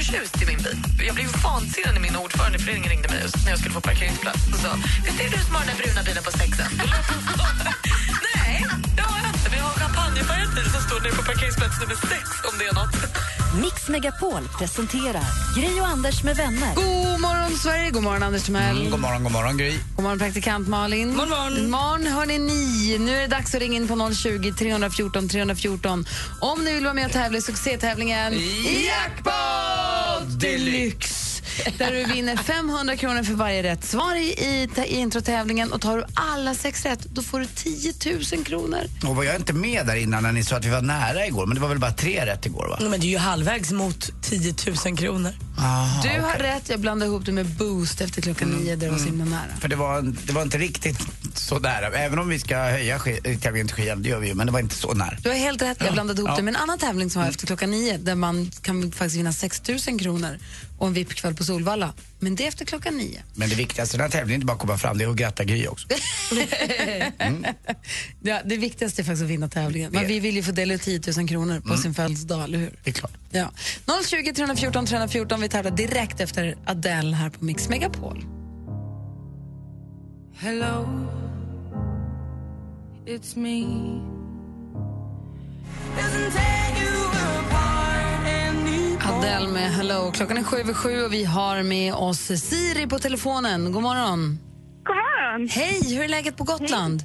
jätteförtjust i min bil. Jag blev vansinnig när min ordförande i föreningen ringde mig när jag skulle få parkeringsplats och sa Visst är det du som har den där bruna bilen på sexen? Nej, det har jag inte. Men jag har champagnefärgad bil som står nere på parkeringsplats nummer sex om det är något. Mix Megapol presenterar Gri och Anders med vänner. God morgon, Sverige! God morgon, Anders Timell. Mm, god morgon, god morgon Gry. God morgon, praktikant Malin. God morgon. morgon hörni, ni. Nu är det dags att ringa in på 020 314 314 om ni vill vara med och tävla i succétävlingen Jackpot Deluxe. Där du vinner 500 kronor för varje rätt svar i, i, i introtävlingen. Och tar du alla sex rätt, då får du 10 000 kronor. Och var jag inte med där innan när ni sa att vi var nära igår? Men det var väl bara tre rätt igår va? Men det är ju halvvägs mot 10 000 kronor. Aha, Du har okej. rätt, jag blandade ihop det med boost efter klockan nio. Det var så himla nära. För det var, det var inte riktigt så nära. Även om vi ska höja sk- tävlingen till skyarna, det gör vi ju, men det var inte så nära. Du har helt rätt, jag blandade ihop Ja. det med en annan tävling som var efter klockan nio där man kan faktiskt vinna 6 000 kronor och en VIP-kväll på Solvalla. Men det är efter klockan nio. Men det viktigaste i den här tävlingen är inte bara att komma fram, det är att gratta Gry också. Ja, det viktigaste är faktiskt att vinna tävlingen. Men vi vill ju få dela ut 10 000 kronor på sin födelsedag, eller hur? Det är klart. Ja. 020 314 314, vi tävlar direkt efter Adele här på Mix Megapol. Hello, it's me. Doesn't take you Adele med Hello. Klockan är sju över sju och vi har med oss Siri på telefonen. God morgon. God morgon! Hej, hur är läget på Gotland?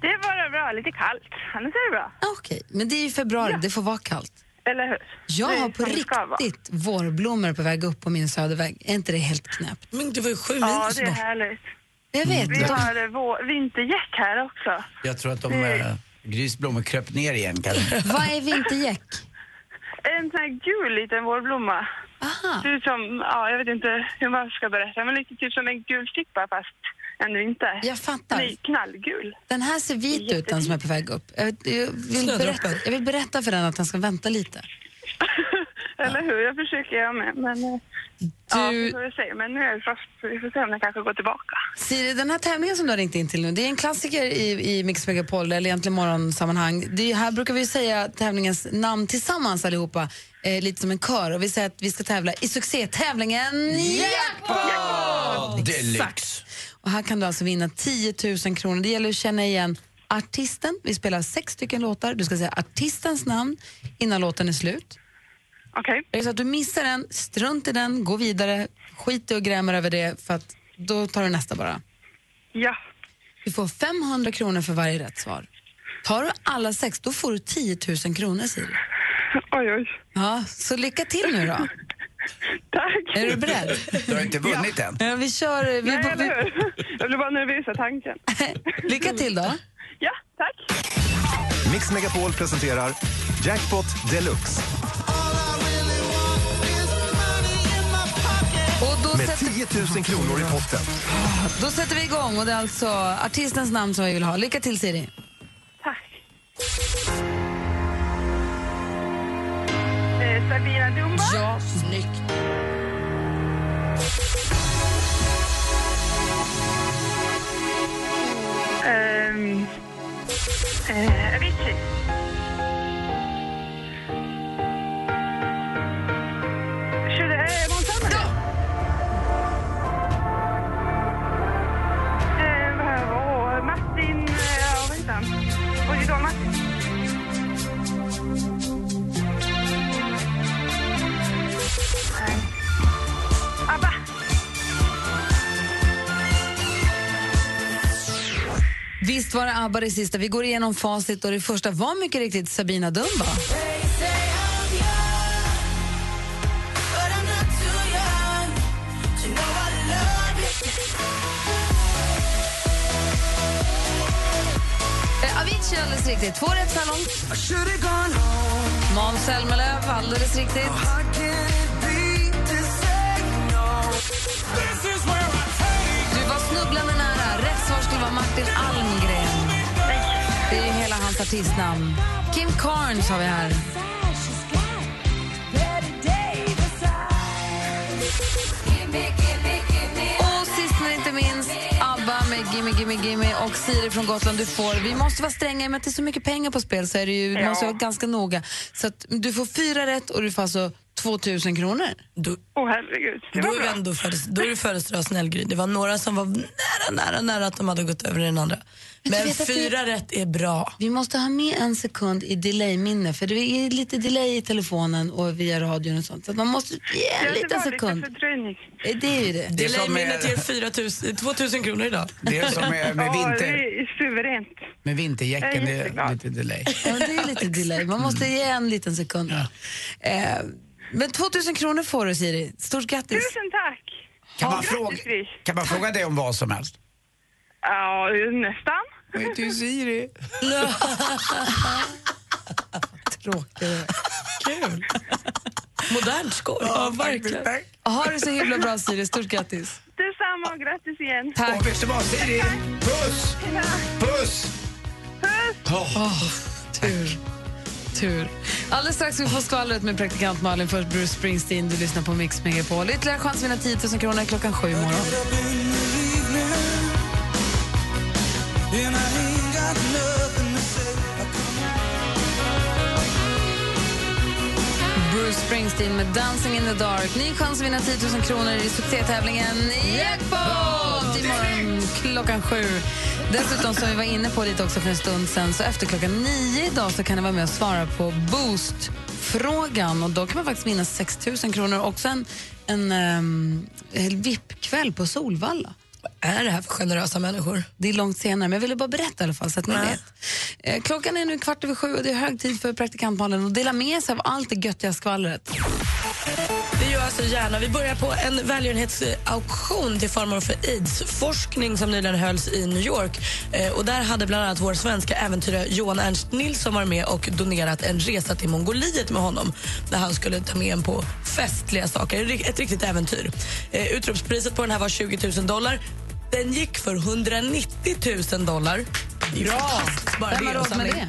Det är bara bra, lite kallt. Annars är det bra. Ah, Okej, men det är ju februari, det får vara kallt. Eller hur? Jag Det har på det riktigt vårblommor på väg upp på min söderväg. Är inte det helt knäppt? Men det var ju sju Ja, minus det är härligt. Jag vet. Vi de- har eh, vår vintergäck här också. Jag tror att de, äh, Grys blommor kröp ner igen kanske. Vad är vintergäck? En sån här gul liten vårblomma. Aha. Ser ut som, ja, jag vet inte hur man ska berätta, men lite typ som en gulsticka fast en vinter. Jag fattar. Den är knallgul. Den här ser vit ut, den som är på väg upp. Jag, jag, vill berätta, jag vill berätta för den att den ska vänta lite. Eller hur? Jag försöker jag med, men... eh, Ja, Du- vi väl se. Men nu är det frost, så vi får se om den kanske går tillbaka. Siri, den här tävlingen som du har ringt in till nu, det är en klassiker i, i Mix Megapol, eller egentligen morgonsammanhang. Det är, här brukar vi säga tävlingens namn tillsammans allihopa, eh, lite som en kör. Och vi säger att vi ska tävla i succétävlingen Jackpot! Deluxe. Och här kan du alltså vinna 10 000 kronor. Det gäller att känna igen artisten. Vi spelar sex stycken låtar. Du ska säga artistens namn innan låten är slut. Okej. Är det så att du missar den, strunt i den, gå vidare, skit i och grämer över det för att då tar du nästa bara. Ja. Du får 500 kronor för varje rätt svar. Tar du alla sex, då får du 10 000 kronor, Siri. Oj, oj. Ja, så lycka till nu då. Tack. Är du beredd? Du har inte vunnit än. Ja, vi kör... Vi, Nej, eller vi, hur? Jag blir bara nervös av tanken. lycka till då. Ja, tack. Mix Megapol presenterar Jackpot Deluxe Och då med sätter, 10 000 kronor i potten. då sätter vi igång och det är alltså artistens namn som vi vill ha. Lycka till Siri. Tack. Eh, Sabina Dumba. Ja, snyggt. Ehm, eh, Avicii. ABBA det sista. Vi går igenom facit och det första var mycket riktigt Sabina Dumba. Eh, Avicii alldeles riktigt. Två rätt så här långt. Måns Zelmerlöw alldeles riktigt. Du var snubblande nära. Rätt svar skulle vara Martin Almgren dagens artistnamn. Kim Carnes har vi här. Och sist men inte minst, ABBA med Gimme Gimme Gimme och Siri från Gotland. Du får, vi måste vara stränga, i och med att det är så mycket pengar på spel så är det ju, Ja. måste vara ganska noga. Så att du får fyra rätt och du får alltså 2000 kronor. Då, Åh herregud, det då, var är vi bra. ändå då är du födelsedagsnäll, Gry. Det var några som var nära, nära, nära att de hade gått över den andra. Men det- fyra rätt är bra. Vi måste ha med en sekund i delay-minne för det är lite delay i telefonen och via radion och sånt. Så man måste ge en Ja, det liten lite sekund. fördröjning. Eh, Det är ju det. Delay-minnet ger 4 000, 2000 kronor idag. Det är som med, med, Ja, det vinter, är suveränt. med vinterjäcken, det är lite delay. Ja, det är lite delay. Man måste ge en liten sekund. Eh, men 2000 kronor får du Siri. Stort grattis. Tusen tack! Kan man, fråga, kan man fråga dig om vad som helst? Ja, nästan. Vad heter du Siri? Tråkigare. Kul. Modernt skoj. Ja, verkligen. Ha det så himla bra Siri. Stort grattis. Detsamma och grattis igen. Tack. Och vet du vad Siri? Puss! Puss! Tur. Tur. Alldeles strax ska vi få skvallret med praktikant Malin. Först Bruce Springsteen. Du lyssnar på Mix Megapol. Ytterligare chans att vinna 10 000 kronor klockan sju imorgon. Bruce Springsteen med Dancing in the dark. Ny chans att vinna 10 000 kronor i succétävlingen Jackpot! Imorgon klockan sju. Dessutom, som vi var inne på lite också för en stund sen, så efter klockan nio idag så kan ni vara med och svara på Boost-frågan. Och då kan man faktiskt vinna 6 000 kronor och också en, en um, VIP-kväll på Solvalla. Är det här för generösa människor? Det är långt senare, men jag ville bara berätta i alla fall så att ni vet. Eh, klockan är nu kvart över sju och det är hög tid för praktikantmalen att dela med sig av allt det göttiga skvallret. Det gör jag så gärna. Vi börjar på en välgörenhetsauktion till förmån för aids-forskning som nyligen hölls i New York. Eh, och där hade bland annat vår svenska äventyrare Johan Ernst Nilsson varit med och donerat en resa till Mongoliet med honom där han skulle ta med en på festliga saker. Ett riktigt äventyr. Eh, utropspriset på den här var 20 000 dollar. Den gick för 190 000 dollar. Fantastiskt bara Vem har råd med det?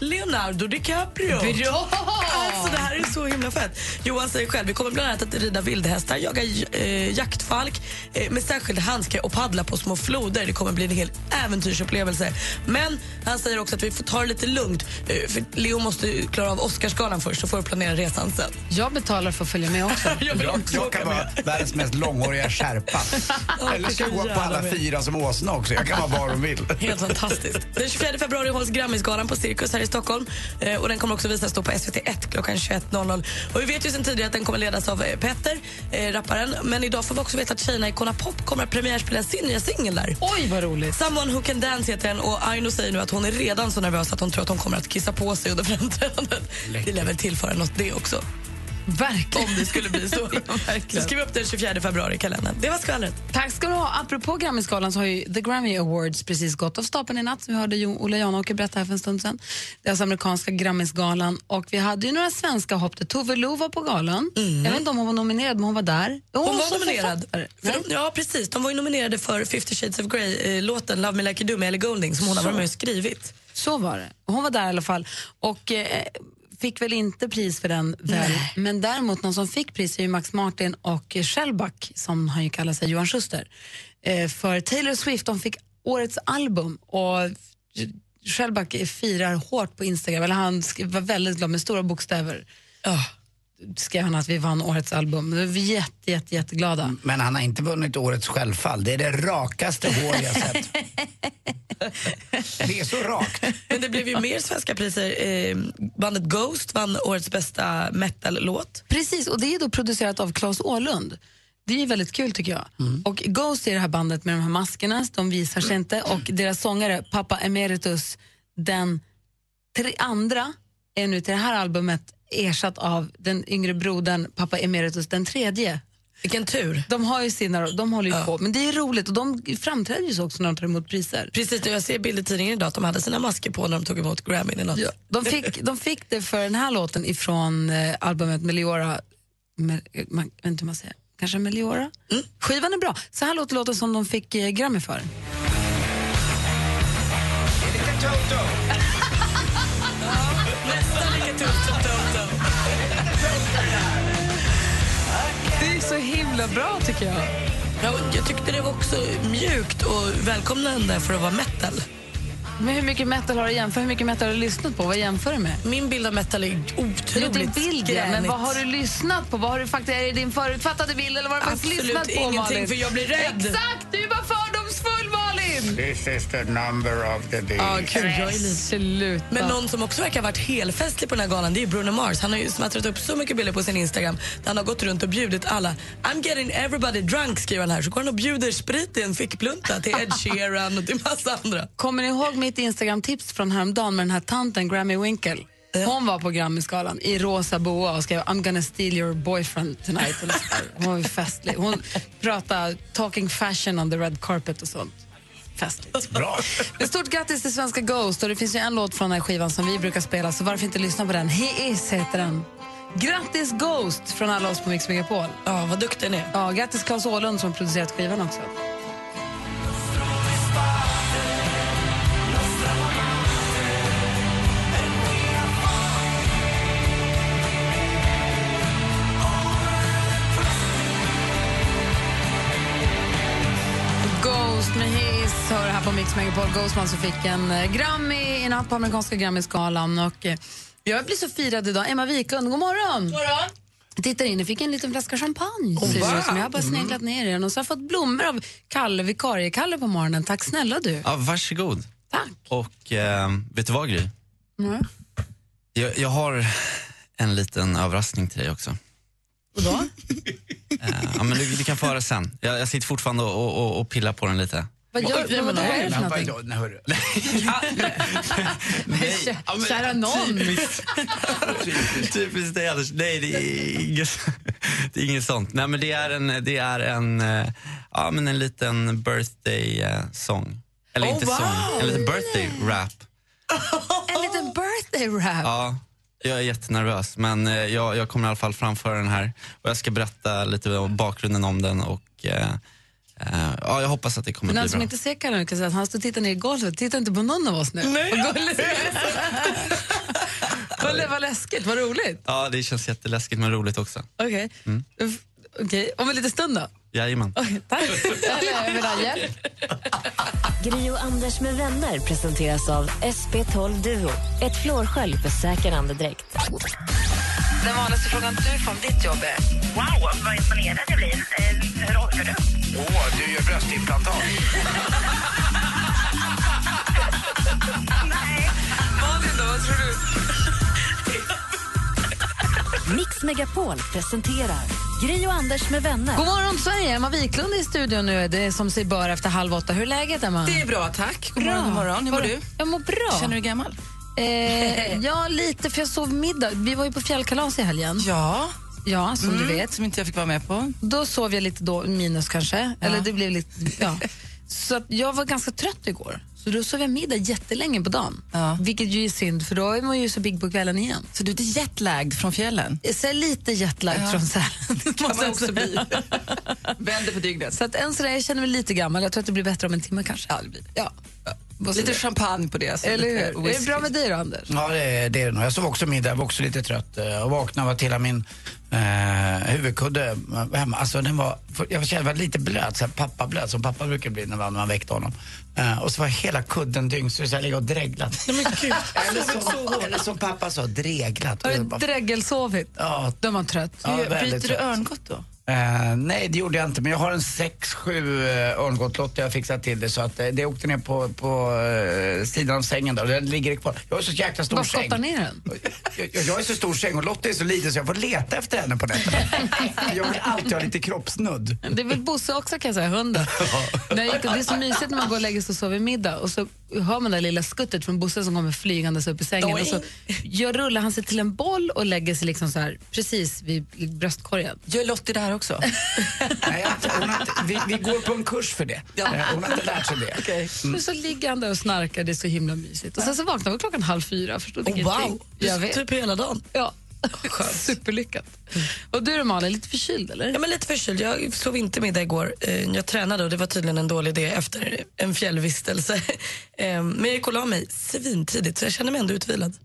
Leonardo DiCaprio. Bra! Alltså, det här är så himla fett. Johan säger själv vi kommer bland annat att rida vildhästar, jaga eh, jaktfalk eh, med särskilda handskar och paddla på små floder. Det kommer bli en hel äventyrsupplevelse. Men han säger också att vi får ta det lite lugnt. Eh, för Leo måste klara av Oscarsgalan först så får du planera resan sen. Jag betalar för att följa med också. Jag vill Jag, också jag kan vara världens mest långhåriga skärpa. Eller ska gå på alla fyra som åsna också. Jag kan vara var de vill. Helt fantastiskt. Den 24 februari hålls Grammisgalan på Cirkus här i Stockholm. Eh, och Den kommer också visas då på SVT1 klockan 21.00. Och Vi vet ju sen tidigare att den kommer ledas av eh, Petter, eh, rapparen. Men idag får vi också veta att tjejerna i Icona Pop kommer att premiärspela sin nya singel där. Oj, vad roligt. Someone who can dance heter den och Aino säger nu att hon är redan så nervös att hon tror att hon kommer att kissa på sig under framträdandet. Det lär väl tillföra något det också. Verkligen. Om det skulle bli så. Ja, så skriv upp den 24 februari i kalendern. Det var skvallret. Tack ska du ha. Apropå Grammisgalan så har ju The Grammy Awards precis gått av stapeln i natt vi hörde Ola Janåker berätta här för en stund sedan. Det är alltså amerikanska Grammisgalan och vi hade ju några svenska hopp. Tove Lo var på galan. Jag vet inte om hon var nominerad men hon var där. Hon var som nominerad. För de, ja, precis. De var ju nominerade för 50 shades of Grey-låten Love me like you do med Ellie Goulding som hon har varit med och skrivit. Så var det. Hon var där i alla fall. Och eh, fick väl inte pris för den väl. Men däremot någon som fick pris är Max Martin och Shellback som han ju kallar sig, Johan Schuster. Eh, för Taylor Swift, de fick årets album och Shellback firar hårt på Instagram, eller han var väldigt glad med stora bokstäver. Skrev han att vi vann årets album. Vi var jätte, jätte, jätteglada. Men han har inte vunnit årets självfall. Det är det rakaste hår jag sett. Det är så rakt. Men det blev ju mer svenska priser. Eh, bandet Ghost vann årets bästa metal-låt. Precis, och det är då producerat av Claes Åhlund. Det är ju väldigt kul tycker jag. Och Ghost är det här bandet med de här maskerna, de visar sig inte. Och deras sångare, pappa Emeritus, den tre andra, är nu till det här albumet ersatt av den yngre brodern, pappa Emeritus, den tredje. Vilken tur. De har ju sina, de håller ju på, men det är roligt och de framträder ju så också när de tar emot priser. Precis, jag ser bilder i tidningen idag att de hade sina masker på när de tog emot Grammy. i natt. Ja, de, fick, de fick det för den här låten ifrån eh, albumet Meliora, Mel, man, inte hur man säger, kanske Meliora? Skivan är bra. Så här låter låten som de fick eh, Grammy för. Så himla bra tycker jag. Ja, jag tyckte det var också mjukt och välkomnande för att vara metal. Men hur mycket metal har du jämfört? Hur mycket metal har du lyssnat på? Vad jämför du med? Min bild av metal är Det är otroligt din bild, ja, men vad har du lyssnat på? Vad har du faktiskt, är det din förutfattade bild eller vad har du faktiskt Absolut lyssnat på ingenting, Malin? för jag blir rädd. Exakt, This is the number of the är lite Sluta. Men någon som också verkar ha varit helfestlig på den här galan det är Bruno Mars. Han har ju smattrat upp så mycket bilder på sin Instagram där han har gått runt och bjudit alla. I'm getting everybody drunk skriver han här. Så går han och bjuder sprit i en fickplunta till Ed Sheeran och till massa andra. Kommer ni ihåg mitt Instagram-tips från häromdagen med den här tanten Grammy Winkle? Hon var på Grammyskalan i rosa boa och skrev I'm gonna steal your boyfriend tonight. Hon var ju festlig. Hon pratade talking fashion on the red carpet och sånt. Festligt. Bra. Ett stort grattis till svenska Ghost. Och det finns ju en låt från den här skivan som vi brukar spela, så varför inte lyssna på den? He is heter den. Grattis Ghost från alla oss på Mix Megapol. Ja, vad duktig ni är. Ja, grattis Claes Åhlund som producerat skivan också. På Mix Megapol. Ghostman som fick en eh, Grammy i natt på amerikanska Grammyskalan. Och eh, jag blir så firad idag. Emma Wiklund, god morgon! morgon. Jag tittar in och fick en liten flaska champagne. ser det ut som. Jag har bara sneglat ner i den och så har jag fått blommor av Kalle, vikarie-Kalle på morgonen. Tack snälla du. Ja, varsågod. Tack. Och eh, vet du vad Gry? Mm. Jag, jag har en liten överraskning till dig också. Och då? Eh, ja, men du, du kan få höra sen. Jag, jag sitter fortfarande och, och, och pillar på den lite. Vad gör Oj, vad, är det för någonting? nej, hörru. Kära någon. Typiskt dig Anders. Nej, det är inget, det är inget sånt. Nej, men det är en, det är en, eh, ja, men en liten birthday eh. Eller Oh, inte wow. sång, en liten birthday rap. En liten birthday rap. Ja, jag är jättenervös men eh, jag, jag kommer i alla fall framföra den här och jag ska berätta lite om bakgrunden om den och eh, eh, ja, jag hoppas att det kommer Men den bli som bra. inte ser Kalle kan säga att han står och tittar ner i golvet. Titta inte på någon av oss nu. Nej. Vad vad, läskigt, vad roligt. Ja, det känns jätteläskigt men roligt också. Okej. Mm. Uff, Okej, om en liten stund då? Jajamän. Okej, tack. Eller. Gri och Anders med vänner presenteras av SP12 Duo. Ett flårskölj för säker andedräkt. Den vanligaste frågan du får om ditt jobb är? Wow, vad imponerad jag blir. Hur orkar du? Åh, du gör bröstimplantat. Malin då, vad tror du? Mix Megapol presenterar Gri och Anders med vänner. God morgon Sverige, Emma Wiklund är i studion nu. är Det som sig bör efter halv åtta. Hur är läget Emma? Det är bra, tack. God Bra. morgon, god morgon. Hur mår Var- du? Jag mår bra. Känner du dig gammal? Eh, ja, lite, för jag sov middag. Vi var ju på fjällkalas i helgen. Ja. Ja, som du Mm, vet. Som inte jag fick vara med på. Då sov jag lite då, minus kanske. Eller det blev lite, ja. Så att jag var ganska trött igår. Så då sov jag middag jättelänge på dagen. Vilket ju är synd, för då är man ju så pigg på kvällen igen. Så du är lite jetlagd från fjällen? Jag ser lite jetlagd Ja. från Sälen. kan måste man jag också bli. Vänder på dygnet. Så att än så där, jag känner mig lite gammal. Jag tror att det blir bättre om en timme kanske. Ja, det blir det. Ja. Lite säger champagne på det. så Eller hur? Är det bra med dig då, Anders? Ja, det är det. är det nog. Jag sov också middag, jag var också lite trött eh, och vaknade av att hela min eh, huvudkudde var hemma. Alltså den var, jag kände var lite blöt, så här pappablöt som pappa brukar bli när man, när man väckte honom. Eh, och så var hela kudden dyngsur så jag ligger och dreglat. Nej, men gud. eller, som, eller som pappa sa, dreglat. Har du dregelsovit? Ja. Då är man trött. Ja, väldigt Byter du trött. örngott då? Eh, nej, det gjorde jag inte. Men jag har en 6-7 uh, örngottlott jag har fixat till det så att eh, det åkte ner på, på eh, sidan av sängen där och den ligger kvar. Jag har så jäkla stor Bara säng. skotta ner den. Jag, jag är så stor säng och Lotta är så liten så jag får leta efter henne på nätterna. jag vill alltid ha lite kroppsnudd. Det väl Bosse också kan jag säga, hunden. Jag det är så mysigt när man går och lägger sig och sover middag och så hör man det lilla skuttet från Bosse som kommer flygandes upp i sängen. Oj. Och så gör, rullar han sig till en boll och lägger sig liksom så här, precis vid bröstkorgen. Gör Lottie det här också? Nej, jag hon har inte, vi, vi går på en kurs för det. Ja. Eh, Hon har inte lärt sig det. Men så ligger han där och snarkar, det är så himla mysigt. Och sen så vaknar vi klockan halv fyra, förstod Oh, wow. Jag vet. Typ hela dagen. Ja. Superlyckat. Och du då Malin, lite förkyld eller? Ja, men lite förkyld. Jag sov inte middag igår. Eh, Jag tränade och det var tydligen en dålig idé efter en fjällvistelse. Eh, Men jag gick och la mig svintidigt så jag känner mig ändå utvilad.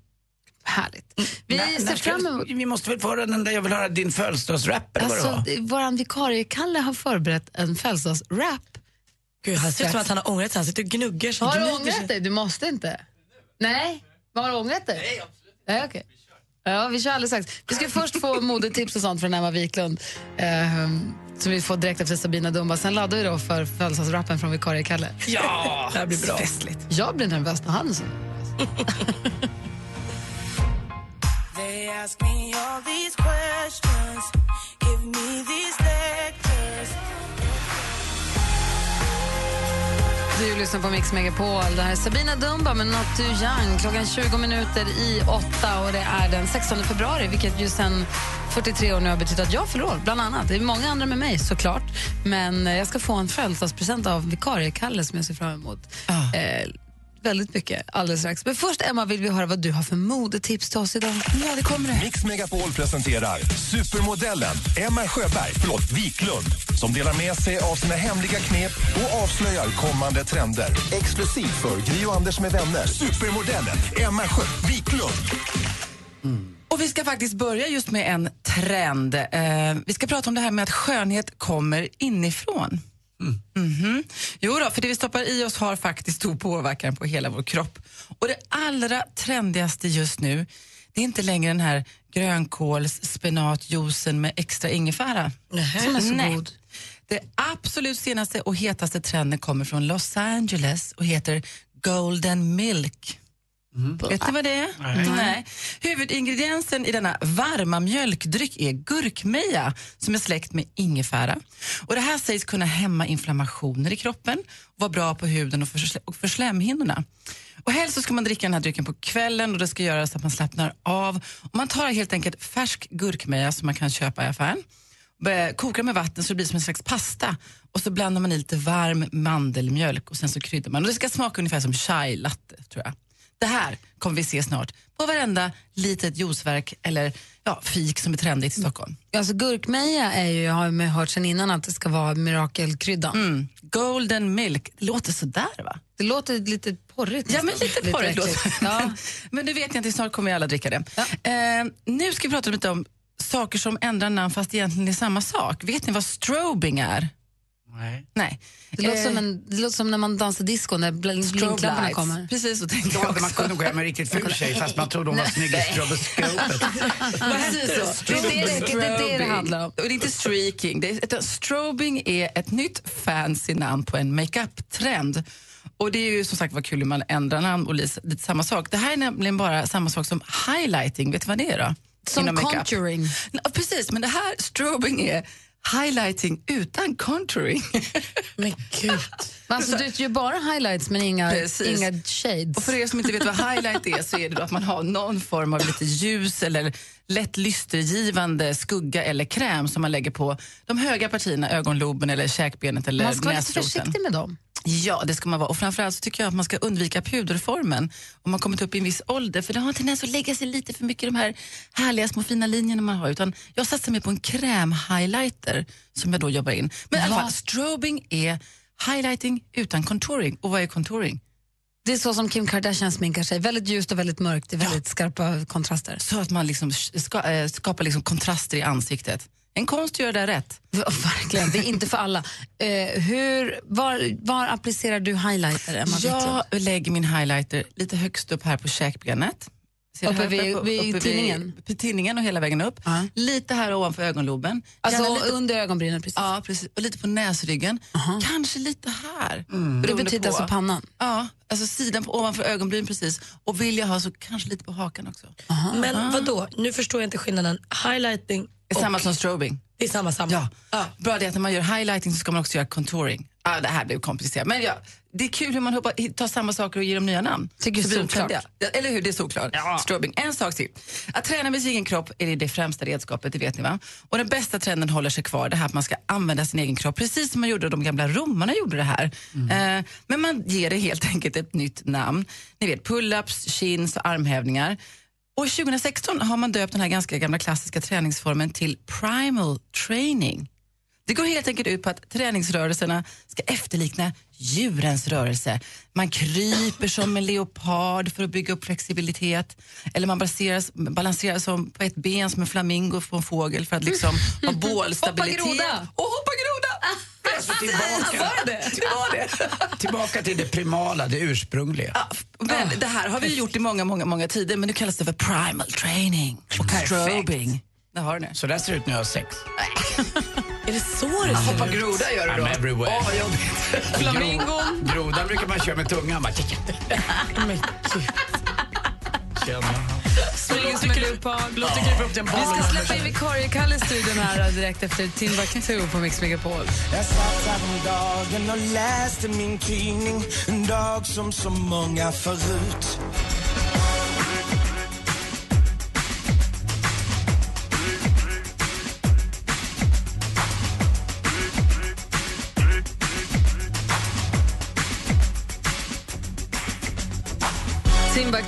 Härligt. Vi Nej, ser fram emot... Vi måste väl få den där jag vill höra din födelsedagsrap eller vad det Alltså, var? vår vikarie Kalle har förberett en födelsedagsrap. Gud, han ser ut som att han har ångrat sig. Han sitter och gnuggar. Har du ångrat dig? Du måste inte. Nej? Har du ångrat dig? Nej, absolut Nej, okej. Ja, vi kör alldeles strax. Vi ska först få modetips och sånt från Emma Wiklund ehm, som vi får direkt efter Sabina Dumba. Sen laddar vi då för födelsedagsrappen från vikarie Kalle. Ja, det här blir bra. Festligt. Jag blir nervös när han är så. They Du lyssnar på Mix Megapol. Det här är Sabina Dumba med Not Too Young. Klockan 20 minuter i åtta och det är den 16 februari vilket ju sen 43 år nu har betytt att jag fyller år, bland annat. Det är många andra med mig såklart. Men eh, jag ska få en födelsedagspresent av vikarie Kalle som jag ser fram emot. Eh, väldigt mycket alldeles strax. Men först Emma vill vi höra vad du har för modetips till oss idag. Ja, det kommer det. Mix Megapol presenterar supermodellen Emma Sjöberg, förlåt, Wiklund som delar med sig av sina hemliga knep och avslöjar kommande trender. Exklusivt för Gri och Anders med vänner. Supermodellen Emma Sjö Wiklund. Och vi ska faktiskt börja just med en trend. Eh, vi ska prata om det här med att skönhet kommer inifrån. Mhm. Jo då, för det vi stoppar i oss har faktiskt stor påverkan på hela vår kropp. Och det allra trendigaste just nu, det är inte längre den här grönkåls spenatjuicen med extra ingefära. Som är så Nej. god. Det absolut senaste och hetaste trenden kommer från Los Angeles och heter Golden Milk. Vet ni vad det är? Nej. Huvudingrediensen i denna varma mjölkdryck är gurkmeja som är släkt med ingefära. Och det här sägs kunna hämma inflammationer i kroppen vara bra på huden och för, och för slemhinnorna. Och helst så ska man dricka den här drycken på kvällen och det ska göra så att man slappnar av. Och man tar helt enkelt färsk gurkmeja som man kan köpa i affären Börjar koka med vatten så det blir som en slags pasta. Och så blandar man i lite varm mandelmjölk och sen så kryddar man. Och det ska smaka ungefär som chai latte tror jag. Det här kommer vi se snart på varenda litet juiceverk eller ja, fik som är trendigt i Stockholm. Alltså gurkmeja är ju, jag har hört sen innan att det ska vara mirakelkryddan. Mm. Golden milk, det låter sådär va? Det låter lite porrigt. Ja, men lite porrigt låter Ja. men, det vet jag inte, snart kommer vi alla dricka det. Eh, nu ska vi prata lite om saker som ändrar namn fast egentligen är samma sak. Vet ni vad strobing är? Nej. Nej. Det, låter Eh, som en, det låter som när man dansar disco, när blinklamporna kommer. Precis så tänkte jag man kunnat gå hem med en riktigt ful tjej fast man trodde hon var snygg i så. Det är det- det handlar om. Och det är inte streaking. Det är, utan strobing är ett nytt fancy namn på en makeup-trend. Och det är ju som sagt vad kul hur man ändrar namn och lite, samma sak. Det här är nämligen bara samma sak som highlighting. Vet du vad det är då? Som contouring. Ja, precis, men det här strobing är highlighting utan contouring. Men gud. Alltså, du gör bara highlights men inga, Precis. inga shades. Och för er som inte vet vad highlight är så är det att man har någon form av lite ljus eller lätt lystergivande skugga eller kräm som man lägger på de höga partierna, ögonloben eller käkbenet eller man ska vara lite näsroten. försiktig med dem. Ja, det ska man vara. Och framförallt så tycker jag att man ska undvika puderformen om man kommit upp i en viss ålder. För det har en tendens att lägga sig lite för mycket i de här härliga små fina linjerna man har. Utan jag satsar mig på en kräm-highlighter som jag då jobbar in. Men i alla fall, strobing är highlighting utan contouring. Och vad är contouring? Det är så som Kim Kardashian sminkar sig. Väldigt ljust och väldigt mörkt. Är väldigt skarpa kontraster. Så att man liksom ska, äh, skapar liksom kontraster i ansiktet. En konst göra det rätt. Ja, Verkligen, det är inte för alla. Eh, hur, var, var applicerar du highlighter, Emma? Jag lägger min highlighter lite högst upp här på käkbenet. Ser Uppe vid- uppe- vid uppe tinningen? Vid tinningen och hela vägen upp. Lite här ovanför ögonloben. Alltså lite, under ögonbrynen precis. ja, precis. Och lite på näsryggen. Kanske lite här. Det Beroende betyder på. alltså pannan? Ja, alltså sidan på, ovanför ögonbryn precis. Och vill jag ha så kanske lite på hakan också. Men vad då? Nu förstår jag inte skillnaden. Highlighting Det är samma som strobing. Det är samma, samma. Ja. Bra det att när man gör highlighting så ska man också göra contouring. Ah, det här blev komplicerat. Men ja, det är kul hur man hoppar, tar samma saker och ger dem nya namn. Tycker Så såklart. Ja, Eller hur, det är såklart. Strobing. En sak till. Att träna med sin egen kropp är det främsta redskapet, det vet ni va? Och den bästa trenden håller sig kvar, det här att man ska använda sin egen kropp, precis som man gjorde, de gamla romarna gjorde det här. Eh, men man ger det helt enkelt ett nytt namn. Ni vet pull-ups, chins och armhävningar. Och 2016 har man döpt den här ganska gamla klassiska träningsformen till primal training. Det går helt enkelt ut på att träningsrörelserna ska efterlikna djurens rörelse. Man kryper som en leopard för att bygga upp flexibilitet. Eller man balanserar, balanserar som på ett ben som en flamingo på en fågel för att liksom ha bålstabilitet. Hoppa groda. Och hoppa! Alltså, tillbaka, Var det? Det var det. tillbaka till det primala, det ursprungliga. Men det här har vi gjort i många, många, många tider, men nu kallas det för primal training och strobing. Där har du det. Så där ser det ut när jag har sex. Är det så det ser Hoppa ut? groda gör du då. I'm everywhere. Åh, vad jobbigt. Flamingon. Grodan brukar man köra med tungan. Bara, Men gud. Känna. Springer som en leopard. Låt det krypa upp till en. Vi ska släppa in vikarie-Kalle i studion här direkt efter Timbuktu på Mix Megapol. Jag satt häromdagen och läste min tidning En dag som så många förut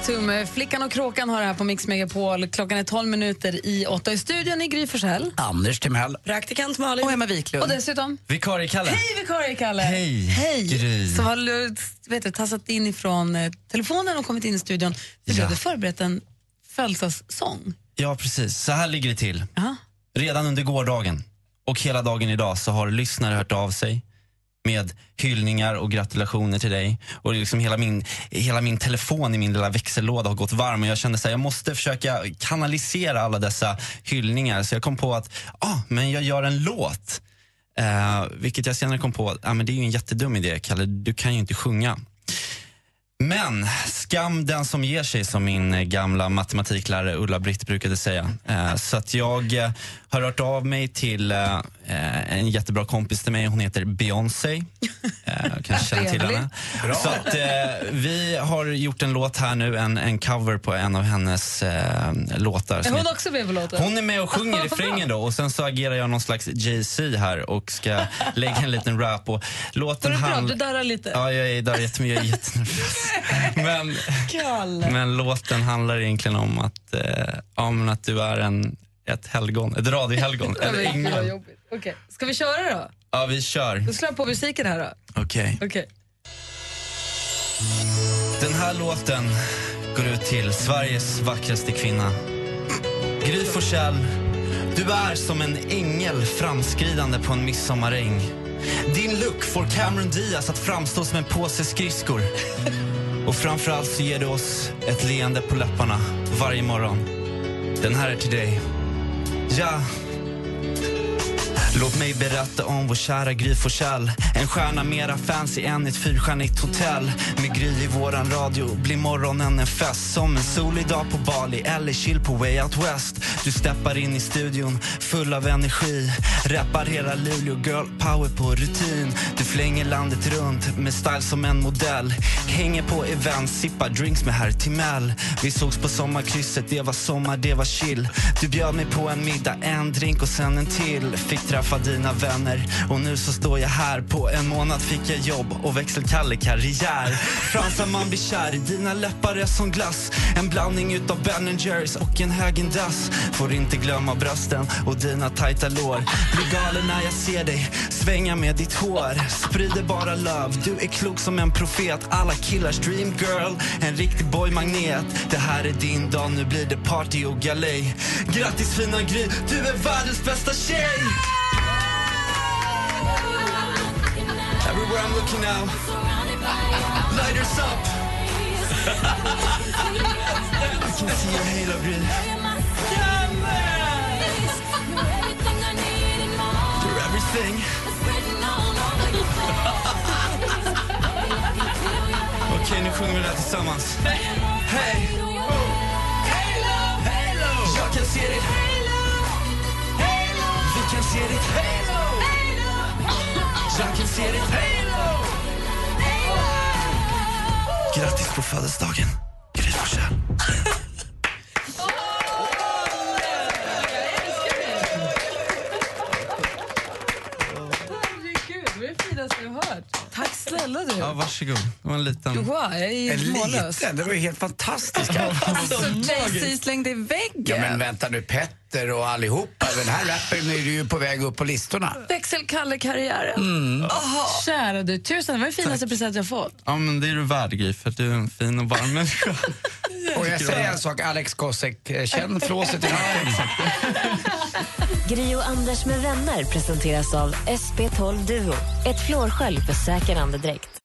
Med Flickan och Kråkan har det här på Mix Megapol. Klockan är 12 minuter i åtta. I studion i Gry Forssell. Anders Timell. Praktikant Malin. Och Emma Wiklund. Och dessutom, Vikarie Kalle. hej vikarie-Kalle! Hej, Hej! Gry. Som har vet du, tassat in ifrån eh, telefonen och kommit in i studion. För du Ja. hade förberett en födelsedagssång. Ja, precis. Så här ligger det till. Aha. Redan under gårdagen och hela dagen idag så har lyssnare hört av sig med hyllningar och gratulationer till dig. Och liksom hela, min, hela min telefon i min lilla växellåda har gått varm och jag kände att jag måste försöka kanalisera alla dessa hyllningar. Så jag kom på att ah, men jag gör en låt. Eh, vilket jag senare kom på, ah, men det är ju en jättedum idé Kalle, du kan ju inte sjunga. Men skam den som ger sig, som min gamla matematiklärare Ulla-Britt brukade säga. Eh, så att jag eh, har hört av mig till eh, eh, en jättebra kompis till mig. Hon heter Beyoncé. Eh, kanske känner till henne. Så att, eh, vi har gjort en låt här nu, en, en cover på en av hennes eh, låtar. Är hon också med på låten? hon är med och sjunger i refrängen då och sen så agerar jag någon slags Jay-Z här och ska lägga en liten rap. Och låten du bra? handl- Du darrar lite. Ja, jag är där jättemycket, jag är jättenervös. Men, Kalle. men låten handlar egentligen om att, eh, men att du är en, ett helgon, ett radiohelgon, eller jobbigt. Okej, Ska vi köra då? Ja, vi kör. Då slår jag på musiken här då. Okej. Okej. Den här låten går ut till Sveriges vackraste kvinna. Gry Forssell, du är som en ängel framskridande på en midsommaräng. Din look får Cameron Diaz att framstå som en påse skridskor. Och framförallt så ger du oss ett leende på läpparna varje morgon. Den här är till dig. Ja, Låt mig berätta om vår kära Gry Forssell. En stjärna mera fancy än ett fyrstjärnigt hotell. Med Gry i våran radio blir morgonen en fest. Som en solig dag på Bali eller chill på Way Out West. Du steppar in i studion full av energi. Rappar hela Luleå, girl power på rutin. Du flänger landet runt med style som en modell. Hänger på events, sippar drinks med herr Timell. Vi sågs på sommarkrysset, det var sommar, det var chill. Du bjöd mig på en middag, en drink och sen en till. Fick träffa Träffa dina vänner. Och nu så står jag här. På en månad fick jag jobb och växelkalle karriär. Fransar man blir kär i dina läppar är som glass. En blandning utav Ben Jerrys och en Häagen-Dazs Får inte glömma brösten och dina tajta lår. Blir galen när jag ser dig svänga med ditt hår. Sprider bara love, du är klok som en profet. Alla killars dream girl, en riktig boymagnet Det här är din dag, nu blir det party och galej. Grattis fina Gry, du är världens bästa tjej! Where I'm looking now. Lighters up. I can see your halo Gry You're everything. Okej, nu sjunger vi det här tillsammans. Hej! Jag kan se ditt Vi kan se ditt jag kan se ditt Grattis på födelsedagen, varsågod. Det var en liten... Wow, jag är En mållös. liten, det var ju helt fantastiskt. Alltså, Jay-Z slängde i väggen. Ja men vänta nu, Petter och allihopa, den här rappen är ju på väg upp på listorna. Växelkalle-karriären. Mm. Kära du, tusen, det var den finaste present jag fått. Ja, men det är du värd, Gry, för du är en fin och varm människa. Och jag säger en sak, Alex Kosek, eh, känn flåset i nacken. Gri och Anders med vänner presenteras av SP12 Duo. Ett flårskölj för säker andedräkt.